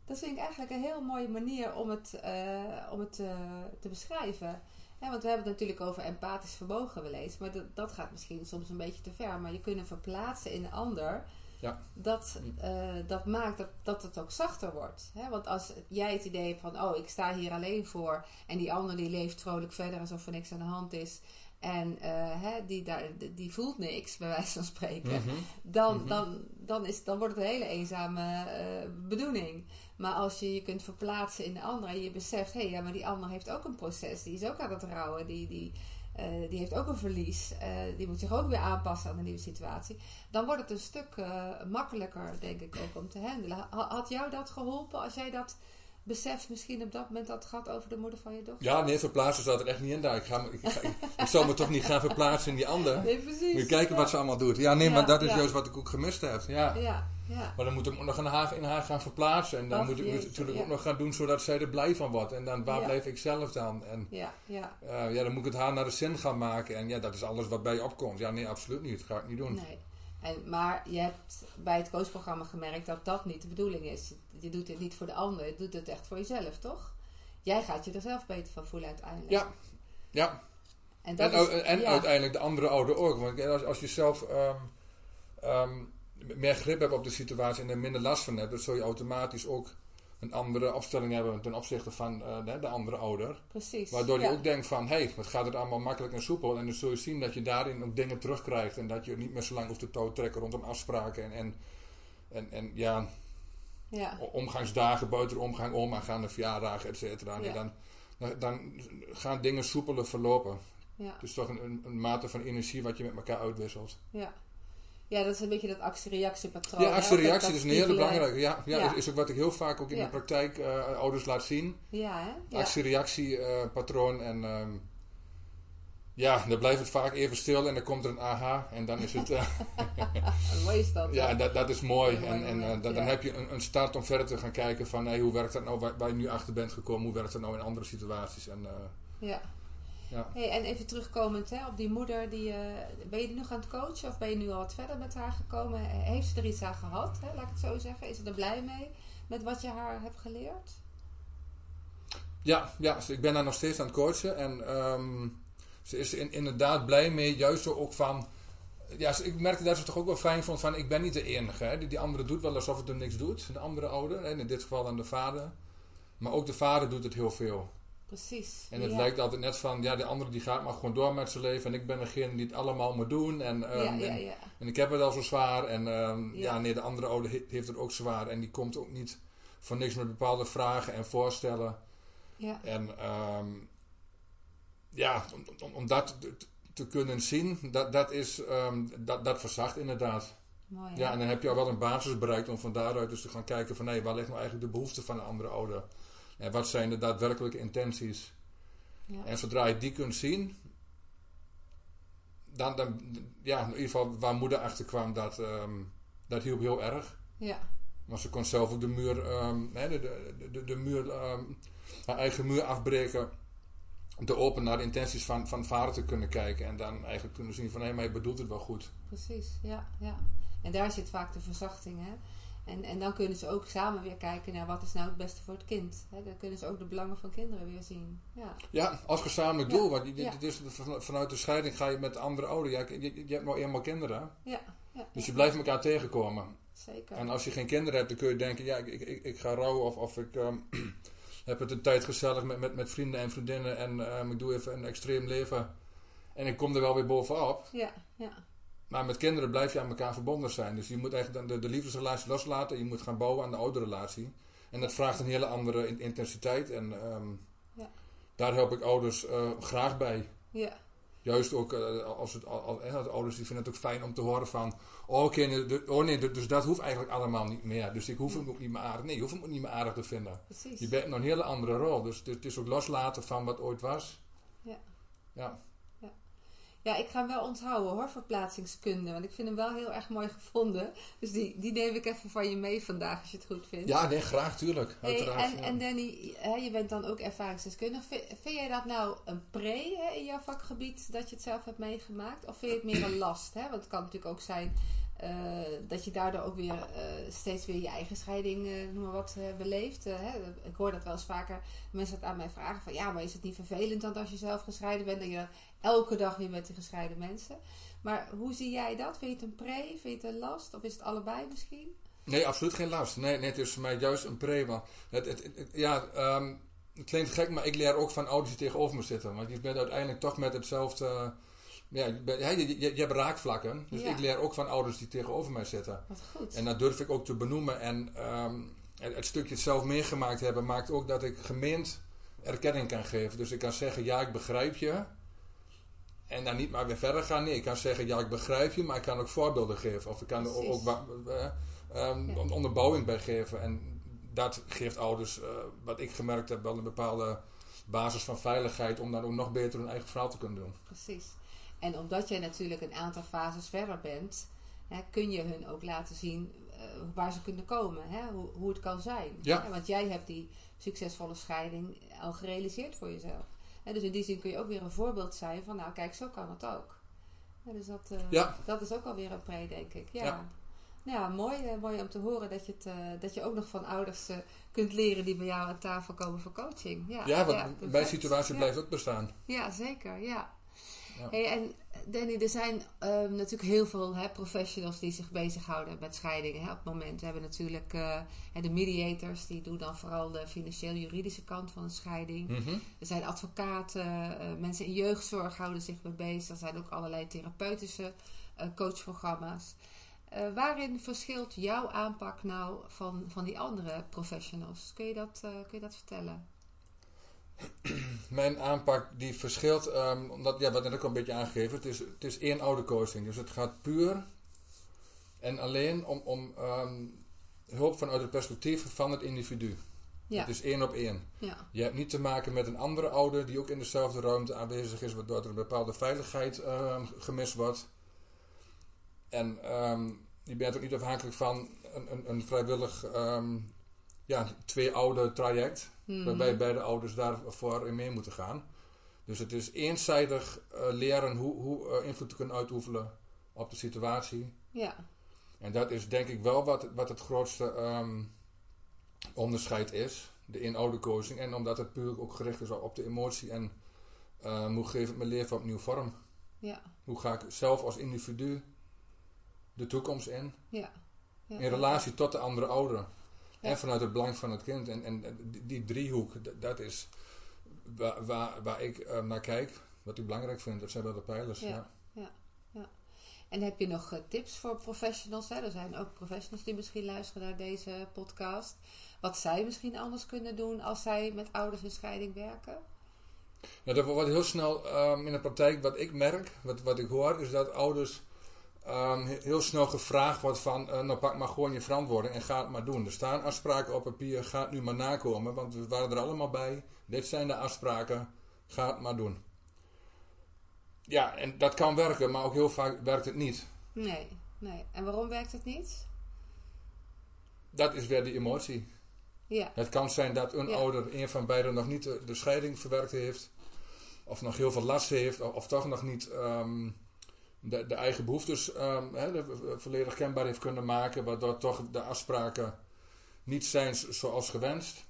Dat vind ik eigenlijk een heel mooie manier om het, eh, om het eh, te beschrijven. Want we hebben het natuurlijk over empathisch vermogen wel eens. Maar dat, dat gaat misschien soms een beetje te ver. Maar je kunnen verplaatsen in een ander. Ja. Dat, eh, dat maakt dat, dat het ook zachter wordt. Hè? Want als jij het idee hebt van... Oh, ik sta hier alleen voor. En die ander die leeft vrolijk verder alsof er niks aan de hand is. En eh, hè, die, daar, die voelt niks, bij wijze van spreken Mhm. dan, Mhm. dan, dan, is, dan wordt het een hele eenzame eh, bedoeling. Maar als je je kunt verplaatsen in de ander en je beseft, hé, hey, ja, maar die ander heeft ook een proces, die is ook aan het rouwen, die, die, eh, die heeft ook een verlies, eh, die moet zich ook weer aanpassen aan de nieuwe situatie, dan wordt het een stuk eh, makkelijker, denk ik, ook om te handelen. Ha- Had jou dat geholpen als jij dat besef misschien op dat moment had gehad over de moeder van je dochter? Ja, nee, verplaatsen staat er echt niet in daar. Ik, ga, ik, ga- ik, ik zal me toch niet gaan verplaatsen in die ander. Nee, precies. Moet je kijken ja. wat ze allemaal doet. Ja, nee, Ja, maar dat is ja. juist wat ik ook gemist heb. Ja. Ja, ja. Maar dan moet ik nog in haar, in haar gaan verplaatsen. En dan moet ik natuurlijk ook nog gaan doen zodat zij er blij van wordt. En dan waar blijf ik zelf dan? En Ja, ja. eh, ja, dan moet ik het haar naar de zin gaan maken. En ja, dat is alles wat bij je opkomt. Ja, nee, absoluut niet. Dat ga ik niet doen. Nee. En, maar je hebt bij het coachprogramma gemerkt dat dat niet de bedoeling is. Je doet het niet voor de ander, je doet het echt voor jezelf, toch? Jij gaat je er zelf beter van voelen uiteindelijk. Ja, ja. En, dat En, is, u- en ja. uiteindelijk de andere ouder ook. Want als, als je zelf ehm, ehm, meer grip hebt op de situatie en er minder last van hebt, dan zul je automatisch ook een andere opstelling hebben ten opzichte van eh, de, de andere ouder. Precies. Waardoor je ja. ook denkt van, hé, hey, wat gaat het allemaal makkelijk en soepel. En dan zul je zien dat je daarin ook dingen terugkrijgt. En dat je niet meer zo lang hoeft te touw trekken rondom afspraken. En, en, en, en ja, Ja, omgangsdagen, buiten de omgang om, aangaande verjaardagen, et cetera. Ja. dan, dan gaan dingen soepeler verlopen. ja, Het is toch een, een, een mate van energie wat je met elkaar uitwisselt. ja. Ja, dat is een beetje dat actie-reactiepatroon. ja, actie-reactie is een hele belangrijke. Ja, ja, Ja. Is, is ook wat ik heel vaak ook in Ja. de praktijk eh, ouders laat zien. Ja, hè? Actie-reactie-patroon. en ehm, ja, dan blijft het vaak even stil en dan komt er een aha. En dan is het, eh, Mooi is dat. ja, dat, dat is mooi. En, en eh, moment, dan, heb je een, een start om verder te gaan kijken van hey, hoe werkt dat nou waar, waar je nu achter bent gekomen. Hoe werkt dat nou in andere situaties. En, eh, Ja. Ja. Hey, en even terugkomend hè, op die moeder, die, eh, ben je nog aan het coachen of ben je nu al wat verder met haar gekomen? Heeft ze er iets aan gehad, hè, laat ik het zo zeggen? Is ze er blij mee met wat je haar hebt geleerd? Ja, ja, ik ben daar nog steeds aan het coachen. En ehm, ze is er in, inderdaad blij mee. Juist zo ook van... Ja, ik merkte dat ze het toch ook wel fijn vond van... Ik ben niet de enige. Hè. Die, die andere doet wel alsof het hem niks doet. De andere ouder. En in dit geval dan de vader. Maar ook de vader doet het heel veel. Precies. En het ja. lijkt altijd net van... Ja, de andere die gaat maar gewoon door met zijn leven. En ik ben degene die het allemaal moet doen. En, ehm, ja, ja, en, ja. en ik heb het al zo zwaar. En ehm, ja. Nee, de andere ouder he- heeft het ook zwaar. En die komt ook niet voor niks met bepaalde vragen en voorstellen. ja. En ehm, ja, om, om, om dat te, te kunnen zien, dat, dat, is, dat, dat verzacht inderdaad. Mooi. Ja, en dan heb je al wel een basis bereikt om van daaruit dus te gaan kijken van... hé, waar ligt nou eigenlijk de behoefte van een andere ouder? En wat zijn de daadwerkelijke intenties? Ja. En zodra je die kunt zien... Dan, dan, ja, in ieder geval waar moeder achter kwam, dat, ehm, dat hielp heel erg. ja. Maar ze kon zelf ook de muur, hè, de, de, de, de muur, ehm, haar eigen muur afbreken. te open naar de intenties van, van vader te kunnen kijken. En dan eigenlijk kunnen zien van hé, maar je bedoelt het wel goed. Precies, ja, ja. En daar zit vaak de verzachting, hè. En, en dan kunnen ze ook samen weer kijken naar wat is nou het beste voor het kind. Dan kunnen ze ook de belangen van kinderen weer zien. Ja, Ja, als gezamenlijk doel. Want ja. vanuit de scheiding ga je met de andere ouder. Ja, je, je hebt nou eenmaal kinderen. ja, ja, Dus je blijft elkaar tegenkomen. zeker. En als je geen kinderen hebt, dan kun je denken, ja, ik, ik, ik, ga rouwen of, of ik ehm, heb het een tijd gezellig met, met, met vrienden en vriendinnen en ehm, ik doe even een extreem leven. En ik kom er wel weer bovenop. Ja, ja, Maar met kinderen blijf je aan elkaar verbonden zijn. Dus je moet eigenlijk de, de liefdesrelatie loslaten. Je moet gaan bouwen aan de oude relatie. En dat vraagt een hele andere in- intensiteit. En ehm, Ja. daar help ik ouders eh, graag bij. ja, Juist ook eh, als het, al, al- hè, de ouders die vinden het ook fijn om te horen van... Oh, oké, nee, oh nee, dus dat hoeft eigenlijk allemaal niet meer. Dus ik hoef hem ook niet meer aardig. Nee, je hoeft hem ook niet meer aardig te vinden. precies. Je bent nog een hele andere rol. Dus het het is ook loslaten van wat ooit was. Ja. Ja. Ja, ik ga hem wel onthouden hoor, verplaatsingskunde. Want ik vind hem wel heel erg mooi gevonden. Dus die, die neem ik even van je mee vandaag, als je het goed vindt. Ja, nee, graag, tuurlijk. Hey, en, ja. en Danny, hè, je bent dan ook ervaringsdeskundige. Vind, vind jij dat nou een pre hè, in jouw vakgebied dat je het zelf hebt meegemaakt? Of vind je het meer een last? Hè? Want het kan natuurlijk ook zijn dat je daardoor ook weer eh, steeds weer je eigen scheiding, eh, noem maar wat, eh, beleeft. eh, hè? Ik hoor dat wel eens vaker mensen dat aan mij vragen van ja, maar is het niet vervelend dan als je zelf gescheiden bent? Dat je elke dag weer met de gescheiden mensen. Maar hoe zie jij dat? Vind je het een pre? Vind je het een last? Of is het allebei misschien? Nee, absoluut geen last. Nee, nee het is voor mij juist een pre. Het, het- ja, ehm, het klinkt gek, maar ik leer ook van ouders die tegenover me zitten. Want je bent uiteindelijk toch met hetzelfde... Ja, je, hebt raakvlakken. Dus Ja. ik leer ook van ouders die tegenover mij zitten. Wat goed. En dat durf ik ook te benoemen. En ehm, het, het stukje het zelf meegemaakt hebben maakt ook dat ik gemeend erkenning kan geven. Dus ik kan zeggen, ja, ik begrijp je. En dan niet maar weer verder gaan. Nee, ik kan zeggen, ja, ik begrijp je, maar ik kan ook voorbeelden geven. Of ik kan er ook, ook eh, ehm, Ja. onderbouwing bij geven. En dat geeft ouders, eh, wat ik gemerkt heb, wel een bepaalde basis van veiligheid om dan ook nog beter hun eigen verhaal te kunnen doen. Precies. En omdat jij natuurlijk een aantal fases verder bent, hè, kun je hun ook laten zien eh, waar ze kunnen komen, hè, hoe, hoe het kan zijn. Ja. Hè, want jij hebt die succesvolle scheiding al gerealiseerd voor jezelf. Dus in die zin kun je ook weer een voorbeeld zijn van, nou kijk, zo kan het ook. Hè, dus dat, eh, Ja. dat is ook alweer een pre, denk ik. Ja. Ja. Nou ja, mooi, eh, mooi om te horen dat je, het, dat je ook nog van ouders kunt leren die bij jou aan tafel komen voor coaching. Ja, Ja, want mijn situatie Ja. blijft ook bestaan. Ja, zeker. Ja. Ja. Hey, en Danny, er zijn ehm, natuurlijk heel veel hè, professionals die zich bezighouden met scheidingen. Hè, op het moment we hebben natuurlijk eh, de mediators, die doen dan vooral de financieel-juridische kant van een scheiding. Mhm. Er zijn advocaten, eh, mensen in jeugdzorg houden zich mee bezig. Er zijn ook allerlei therapeutische eh, coachprogramma's. Waarin verschilt jouw aanpak nou van, van die andere professionals? Kun je dat, kun je dat vertellen? Mijn aanpak die verschilt, ehm, omdat, ja, wat net ook al een beetje aangegeven, het is, het is één oude coaching. Dus het gaat puur en alleen om, om ehm, hulp vanuit het perspectief van het individu. Ja, Het is één op één. ja, Je hebt niet te maken met een andere ouder die ook in dezelfde ruimte aanwezig is, waardoor er een bepaalde veiligheid ehm, gemist wordt. En je bent ook niet afhankelijk van een, een, een vrijwillig ja, twee oude traject. Waarbij beide ouders daarvoor in mee moeten gaan. Dus het is eenzijdig eh, leren hoe, hoe eh, invloed te kunnen uitoefenen op de situatie. ja, En dat is denk ik wel wat, wat het grootste ehm, onderscheid is. De in-oude coaching. En omdat het puur ook gericht is op de emotie. En ehm, hoe geef ik mijn leven opnieuw vorm? ja, Hoe ga ik zelf als individu de toekomst in? ja. ja. In relatie tot de andere ouder. Ja. En vanuit het belang van het kind. En, en die, driehoek, dat is waar, waar, waar ik eh, naar kijk. Wat ik belangrijk vind. Dat zijn wel de pijlers. Ja. Ja. En heb je nog eh, tips voor professionals? Hè? Er zijn ook professionals die misschien luisteren naar deze podcast. Wat zij misschien anders kunnen doen als zij met ouders in scheiding werken? Nou, dat wordt heel snel ehm, in de praktijk, wat ik merk, wat, wat ik hoor, is dat ouders ehm, he- heel snel gevraagd wordt van, eh, nou pak maar gewoon je verantwoording en ga het maar doen. Er staan afspraken op papier, ga het nu maar nakomen, want we waren er allemaal bij. Dit zijn de afspraken, ga het maar doen. Ja, en dat kan werken, maar ook heel vaak werkt het niet. Nee, nee. En waarom werkt het niet? Dat is weer die emotie. Ja, Het kan zijn dat een Ja. ouder, een van beiden, nog niet de, de scheiding verwerkt heeft. of nog heel veel last heeft, of, of toch nog niet ehm, de, de eigen behoeftes ehm, de- volledig kenbaar heeft kunnen maken, waardoor toch de afspraken niet zijn zoals gewenst.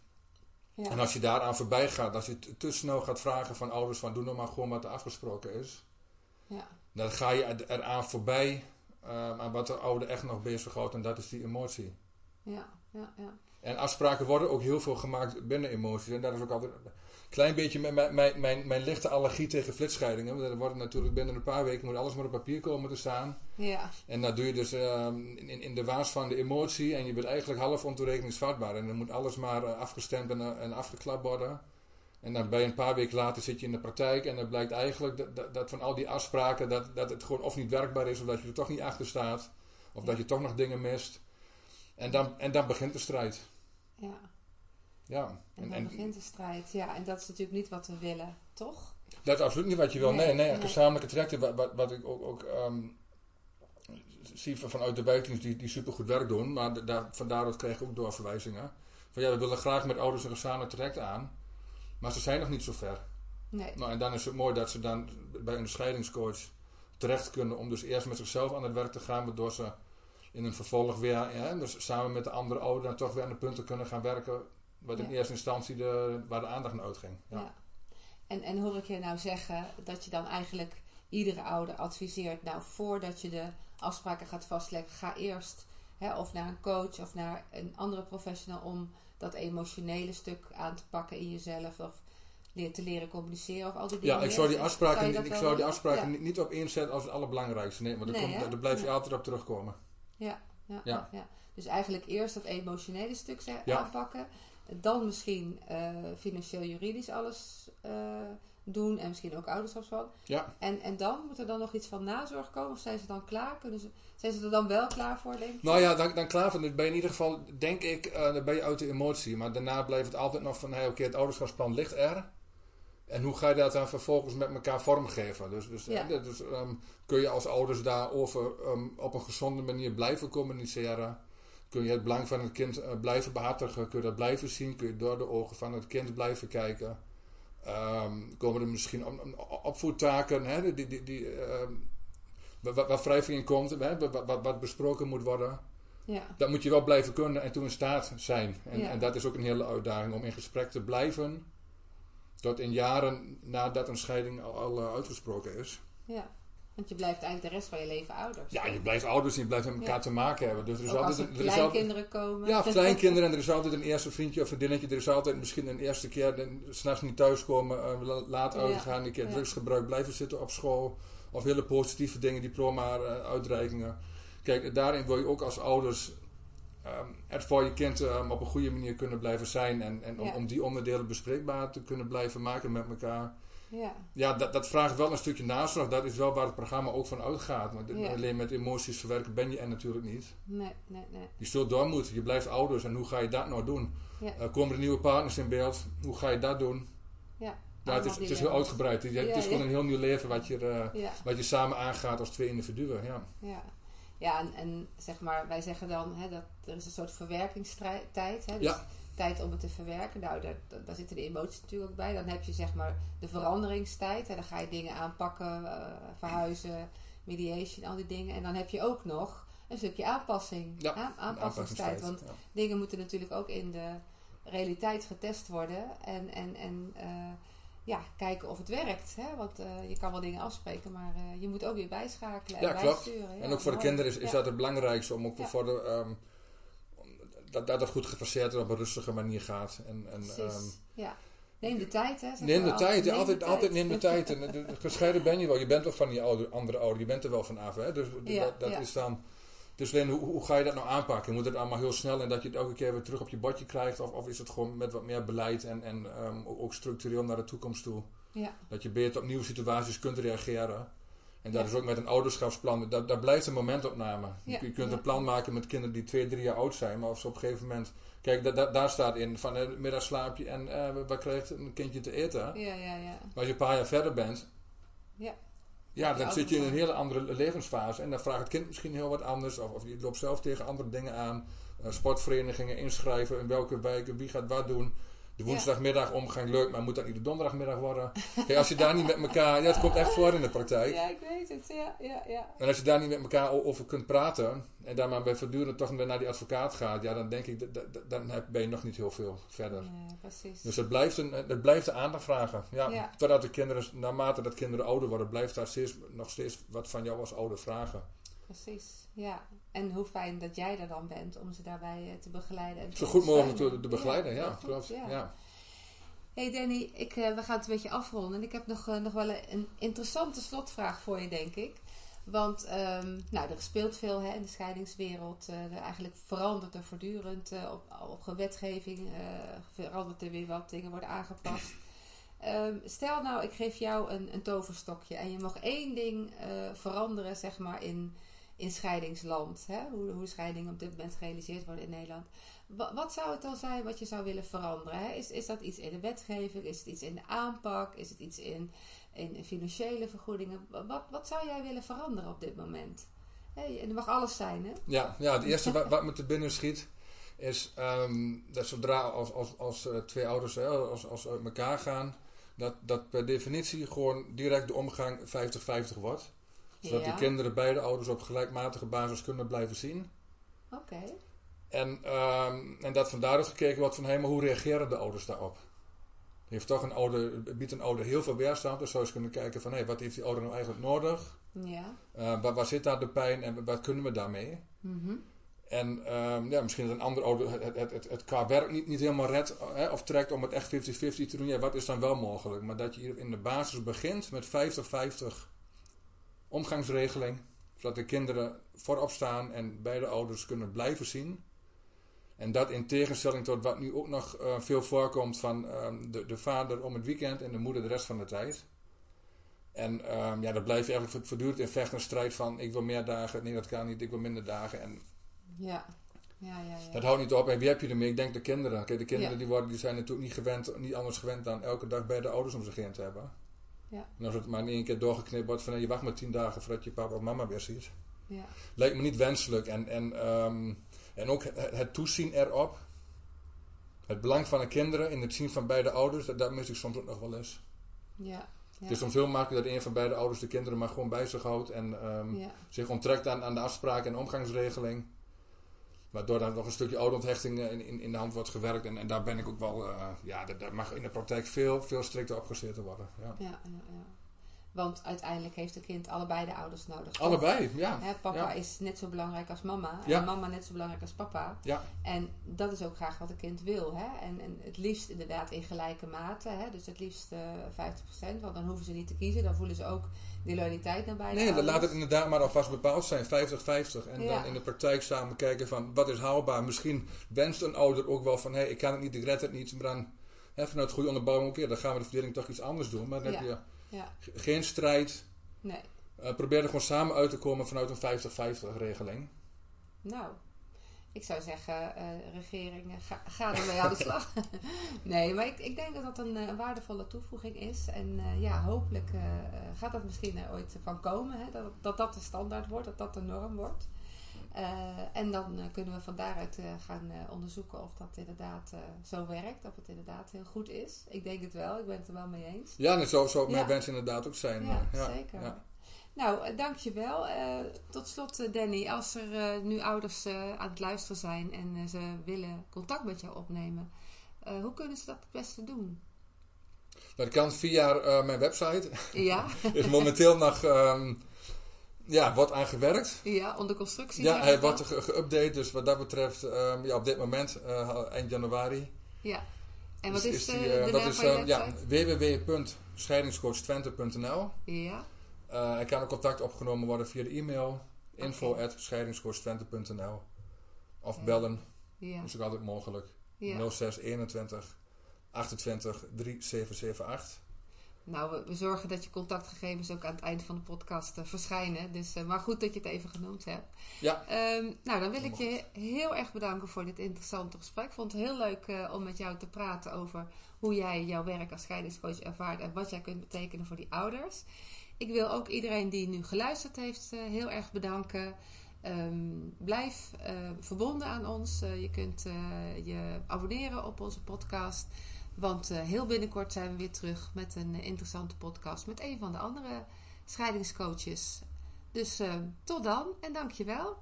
Ja. En als je daaraan voorbij gaat, als je te, snel gaat vragen van ouders van doe nou maar gewoon wat er afgesproken is, ja. dan ga je er- eraan voorbij ehm, aan wat de ouder echt nog bezighoudt en dat is die emotie. Ja, ja, ja. En afspraken worden ook heel veel gemaakt binnen emoties. En dat is ook altijd klein beetje mijn, mijn, mijn, mijn, lichte allergie tegen flitsscheidingen. Want er wordt natuurlijk binnen een paar weken moet alles maar op papier komen te staan. Ja, En dat doe je dus ehm, in, in de waas van de emotie. En je bent eigenlijk half ontoerekeningsvatbaar. En dan moet alles maar eh, afgestemd en, eh, en afgeklapt worden. En dan bij een paar weken later zit je in de praktijk. En dan blijkt eigenlijk dat, dat, dat van al die afspraken dat, dat het gewoon of niet werkbaar is. Of dat je er toch niet achter staat. Of dat je toch nog dingen mist. En dan, en dan begint de strijd. ja. Ja. En dan begint de strijd. Ja, en dat is natuurlijk niet wat we willen, toch? Dat is absoluut niet wat je wil. Nee, Nee, nee, gezamenlijke trajecten, wat, wat, wat ik ook, ook ehm, zie van- vanuit de wijkdienst die, die supergoed werk doen, maar da- daar, van daaruit krijg ik ook doorverwijzingen. Van ja, we willen graag met ouders een gezamenlijk traject aan, maar ze zijn nog niet zo ver. Nee. Nou, en dan is het mooi dat ze dan bij een scheidingscoach terecht kunnen om dus eerst met zichzelf aan het werk te gaan, waardoor ze in een vervolg weer, ja, dus samen met de andere ouderen dan toch weer aan de punten kunnen gaan werken, wat in eerste instantie de, waar de aandacht naar uitging. Ja. En, en hoor ik je nou zeggen dat je dan eigenlijk iedere ouder adviseert, nou voordat je de afspraken gaat vastleggen, ga eerst hè, of naar een coach of naar een andere professional om dat emotionele stuk aan te pakken in jezelf of leer, te leren communiceren of al die dingen. Ja, ik zou die afspraken, ik zou die afspraken Ja. niet, op inzetten als het allerbelangrijkste. Nee, want daar, Nee, daar blijf je Ja. altijd op terugkomen. Ja, ja, Ja. Dus eigenlijk eerst dat emotionele stuk aanpakken. Dan misschien eh, financieel-juridisch alles eh, doen. En misschien ook ouderschapsplan. Ja. En, en dan moet er dan nog iets van nazorg komen? Of zijn ze dan klaar? Kunnen ze, zijn ze er dan wel klaar voor, denk ik? Nou ja, dan, dan klaar van. Dan ben je in ieder geval, denk ik, eh, dan ben je uit de emotie. Maar daarna blijft het altijd nog van, hey, oké, het ouderschapsplan ligt er. En hoe ga je dat dan vervolgens met elkaar vormgeven? Dus, dus, Ja. dus ehm, kun je als ouders daarover ehm, op een gezonde manier blijven communiceren? Kun je het belang van het kind eh, blijven behartigen? Kun je dat blijven zien? Kun je door de ogen van het kind blijven kijken? Ehm, komen er misschien op- op- opvoedtaken hè, die, die, die, ehm, waar, waar- waar wrijving in komt, hè, wat, wat, besproken moet worden? Ja, Dat moet je wel blijven kunnen en toen in staat zijn. En, Ja. en dat is ook een hele uitdaging om in gesprek te blijven. Tot in jaren nadat een scheiding al, al eh, uitgesproken is. ja. Want je blijft eigenlijk de rest van je leven ouders. Ja, je blijft ouders en je blijft met elkaar Ja. te maken hebben. Dus er is Ook altijd, er er altijd, kleinkinderen komen. ja, kleinkinderen en er is altijd een eerste vriendje of vriendinnetje. Er is altijd misschien een eerste keer s'nachts niet thuiskomen, eh, la- laat Ja. uitgaan, een keer Ja. drugsgebruik, blijven zitten op school. Of hele positieve dingen, diploma, eh, uitreikingen. Kijk, daarin wil je ook als ouders er voor je kind ehm, op een goede manier kunnen blijven zijn. En, en om, Ja. om die onderdelen bespreekbaar te kunnen blijven maken met elkaar. Ja. Ja, dat, dat vraagt wel een stukje nazorg. Dat is wel waar het programma ook van uitgaat. Maar Ja. alleen met emoties verwerken ben je er natuurlijk niet. Nee, nee, nee. Je zult door moeten. Je blijft ouders. En hoe ga je dat nou doen? Ja. Eh, komen er nieuwe partners in beeld? Hoe ga je dat doen? Ja, Ja, het, is, het is heel uitgebreid. Het, is gewoon een heel nieuw leven wat je, eh, wat je samen aangaat als twee individuen. Ja. ja. Ja, en, en zeg maar, wij zeggen dan hè, dat er is een soort verwerkingstijd. Hè, dus Ja. Tijd om het te verwerken. Nou, daar, daar- zitten de emoties natuurlijk ook bij. Dan heb je zeg maar de veranderingstijd. Hè, dan ga je dingen aanpakken, eh, verhuizen, mediation, al die dingen. En dan heb je ook nog een stukje aanpassing. Ja, Aan- aanpassingstijd. Want Ja. dingen moeten natuurlijk ook in de realiteit getest worden. En, en, en eh, ja, kijken of het werkt. Hè? Want eh, je kan wel dingen afspreken, maar je moet ook weer bijschakelen en Ja, klopt. bijsturen. Ja, en ook voor de kinderen is, is dat het belangrijkste om ook voor de, ehm, dat, dat het goed gefaseerd en op een rustige manier gaat. En, en, ehm, ja. Neem de tijd, hè? neem de tijd, Neem altijd, de altijd tijd. neem de tijd. En, de- gescheiden ben je wel, je bent wel van die ouder, andere ouder, je bent er wel vanaf. Hè? Dus Ja, dat, dat ja. is dan. Dus alleen, hoe, hoe ga je dat nou aanpakken? Moet het allemaal heel snel en dat je het elke keer weer terug op je bordje krijgt? Of, of is het gewoon met wat meer beleid en, en ehm, ook ook structureel naar de toekomst toe? Ja, Dat je beter op nieuwe situaties kunt reageren. En dat Ja. is ook met een ouderschapsplan. Daar, daar blijft een momentopname. Je- Ja, Je kunt een plan maken met kinderen die twee, drie jaar oud zijn. Maar of ze op een gegeven moment... Kijk, da- da- daar staat in van uh, middagslaapje en eh, wat krijgt een kindje te eten. ja, ja. ja. Maar als je een paar jaar verder bent... Ja. Ja, dan zit je in een hele andere levensfase. En dan vraagt het kind misschien heel wat anders. Of, of je loopt zelf tegen andere dingen aan. Eh, sportverenigingen inschrijven. In welke wijken, wie gaat wat doen. De woensdagmiddag omgang leuk, maar moet dat niet de donderdagmiddag worden? Kijk, als je daar niet met elkaar... Ja, het komt echt voor in de praktijk. Ja, ik weet het. Ja, ja, ja. En als je daar niet met elkaar over kunt praten... en daar maar bij voortdurend toch weer naar die advocaat gaat... ja, dan denk ik, dat- dat- dan ben je nog niet heel veel verder. Precies. Dus het blijft, een, het blijft de aandacht vragen. Ja, Ja. Totdat de kinderen, naarmate dat kinderen ouder worden... blijft daar steeds, nog steeds wat van jou als ouder vragen. Precies, ja. En hoe fijn dat jij er dan bent om ze daarbij eh, te begeleiden. En te Zo goed mogelijk te, te begeleiden, ja, dat klopt. ja. Ja. Hey Danny, ik, eh, we gaan het een beetje afronden. En ik heb nog, eh, nog wel een interessante slotvraag voor je, denk ik. Want ehm, nou, er speelt veel hè, in de scheidingswereld. Eigenlijk verandert er voortdurend op, op wetgeving. verandert er weer wat, dingen worden aangepast. Ehm, stel nou, ik geef jou een, een toverstokje en je mag één ding veranderen, zeg maar, in, in scheidingsland. Hè? Hoe, hoe scheidingen op dit moment gerealiseerd worden in Nederland. Wa- wat zou het dan zijn wat je zou willen veranderen? Hè? Is, is dat iets in de wetgeving? Is het iets in de aanpak? Is het iets in, in financiële vergoedingen? Wat, wat zou jij willen veranderen op dit moment? Hè, en er mag alles zijn, hè? Ja, ja, het eerste wat, wat me te binnen schiet is ehm, dat zodra als, als, als eh, twee ouders hè, als, als uit elkaar gaan, dat, dat per definitie gewoon direct de omgang 50-50 wordt. Zodat de kinderen beide ouders op gelijkmatige basis kunnen blijven zien. Oké. En, ehm, en dat van daaruit gekeken wordt van, hé, maar hoe reageren de ouders daarop? Heeft toch een ouder, biedt een ouder heel veel weerstand, dus zou eens kunnen kijken van, hé, wat heeft die ouder nou eigenlijk nodig? Ja. Eh, waar, waar zit daar de pijn en wat kunnen we daarmee? Mhm. En ehm, ja, misschien dat een ander ouder het, het, het, het qua werk niet, niet helemaal redt hè, of trekt om het echt 50-50 te doen. Ja, wat is dan wel mogelijk? Maar dat je hier in de basis begint met 50-50 omgangsregeling. Zodat de kinderen voorop staan en beide ouders kunnen blijven zien. En dat in tegenstelling tot wat nu ook nog eh, veel voorkomt van ehm, de, de vader om het weekend en de moeder de rest van de tijd. En ehm, ja, dat blijft eigenlijk voortdurend in vecht en strijd van ik wil meer dagen, nee dat kan niet, ik wil minder dagen. En Ja. Ja, ja, ja. dat houdt niet op. En wie heb je ermee? Ik denk de kinderen. Kijk, de kinderen die, worden, die zijn natuurlijk niet, gewend, niet anders gewend dan elke dag bij de ouders om zich heen te hebben. Ja. En als het maar in één keer doorgeknipt wordt van je wacht maar tien dagen voordat je papa of mama weer ziet. ja. Lijkt me niet wenselijk. En, en, ehm, en ook het, toezien erop. Het belang van de kinderen in het zien van beide ouders, dat, dat mis ik soms ook nog wel eens. Ja. Het is soms heel makkelijk dat een van beide ouders de kinderen maar gewoon bij zich houdt en ehm, Ja. zich onttrekt aan, aan de afspraken en omgangsregeling. Waardoor dan nog een stukje ouderonthechting eh, in, in, in de hand wordt gewerkt. En, en daar ben ik ook wel, eh, ja, dat, dat mag in de praktijk veel, veel strikter opgezet worden. Ja. Ja, ja, ja. Want uiteindelijk heeft het kind allebei de ouders nodig. Allebei, ja. Hè, papa Ja. is net zo belangrijk als mama. Ja. En mama net zo belangrijk als papa. Ja. En dat is ook graag wat een kind wil. Hè? En, en het liefst inderdaad in gelijke mate. Hè? Dus het liefst eh 50%. Want dan hoeven ze niet te kiezen. Dan voelen ze ook die loyaliteit naar beide Nee, dan laat het inderdaad maar alvast bepaald zijn, 50-50. En Ja. dan in de praktijk samen kijken van wat is haalbaar. Misschien wenst een ouder ook wel van hé, hey, ik kan het niet, ik red het niet. Maar dan hè, vanuit goede onderbouwing, oké, dan gaan we de verdeling toch iets anders doen. Maar dan Ja. heb je Ja, ge- geen strijd. nee. Eh, probeer er gewoon samen uit te komen vanuit een 50-50 regeling. Nou, ik zou zeggen, eh, regering, eh, ga, ga ermee aan de slag. nee, maar ik, ik denk dat dat een, eh, waardevolle toevoeging is. En ja, hopelijk gaat dat misschien er ooit van komen. Hè? Dat, dat dat de standaard wordt, dat dat de norm wordt. En dan kunnen we van daaruit gaan onderzoeken of dat inderdaad zo werkt. Of het inderdaad heel goed is. Ik denk het wel, ik ben het er wel mee eens. Ja, en zo zou Ja. mijn wens inderdaad ook zijn. Ja, zeker. ja. Nou, eh, dankjewel. Eh tot slot, eh, Danny, als er nu ouders aan het luisteren zijn en ze willen contact met jou opnemen, hoe kunnen ze dat het beste doen? Dat kan via mijn website. Ja, is momenteel nog ehm, ja, wordt aan gewerkt. ja onder constructie. Ja, hij wordt dat? ge- geüpdate. Dus wat dat betreft, ehm, ja, op dit moment, eind januari. Ja. En wat is- is, is de, die, eh, de dat is ja, www.scheidingscoachtwente.nl Ja, Er kan ook contact opgenomen worden via de e-mail info Oké. at scheidingscoachtwente.nl Of Ja. bellen, ja, dat is ook altijd mogelijk. ja. 0621 28 3778. Nou, we, we zorgen dat je contactgegevens ook aan het eind van de podcast eh, verschijnen. Dus, eh, maar goed dat je het even genoemd hebt. Ja. Ehm, nou, dan wil ik je heel erg bedanken voor dit interessante gesprek. Ik vond het heel leuk eh, om met jou te praten over hoe jij jouw werk als scheidingscoach ervaart en wat jij kunt betekenen voor die ouders. Ik wil ook iedereen die nu geluisterd heeft eh, heel erg bedanken. Ehm, blijf eh, verbonden aan ons. Eh, je kunt je abonneren op onze podcast. Want heel binnenkort zijn we weer terug met een interessante podcast met een van de andere scheidingscoaches. Dus tot dan en dankjewel.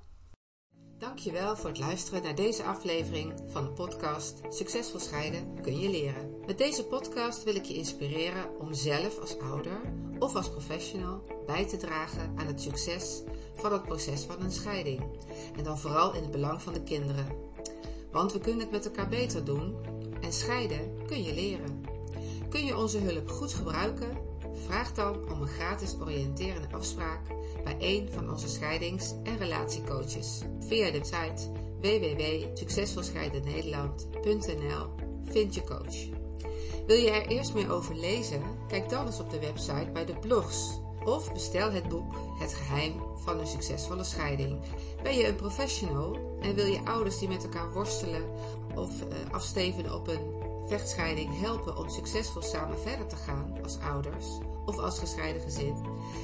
Dankjewel voor het luisteren naar deze aflevering van de podcast Succesvol scheiden kun je leren. Met deze podcast wil ik je inspireren om zelf als ouder of als professional bij te dragen aan het succes van het proces van een scheiding. En dan vooral in het belang van de kinderen. Want we kunnen het met elkaar beter doen en scheiden kun je leren. Kun je onze hulp goed gebruiken? Vraag dan om een gratis oriënterende afspraak bij een van onze scheidings- en relatiecoaches via de site www.succesvolscheidennederland.nl Vind je coach. Wil je er eerst meer over lezen? Kijk dan eens op de website bij de blogs of bestel het boek Het geheim van een succesvolle scheiding. Ben je een professional en wil je ouders die met elkaar worstelen of uh, afsteven op een vechtscheiding helpen om succesvol samen verder te gaan als ouders of als gescheiden gezin?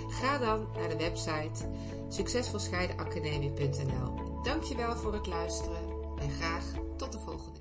Ga dan naar de website succesvolscheidenacademie.nl. Dankjewel voor het luisteren en graag tot de volgende.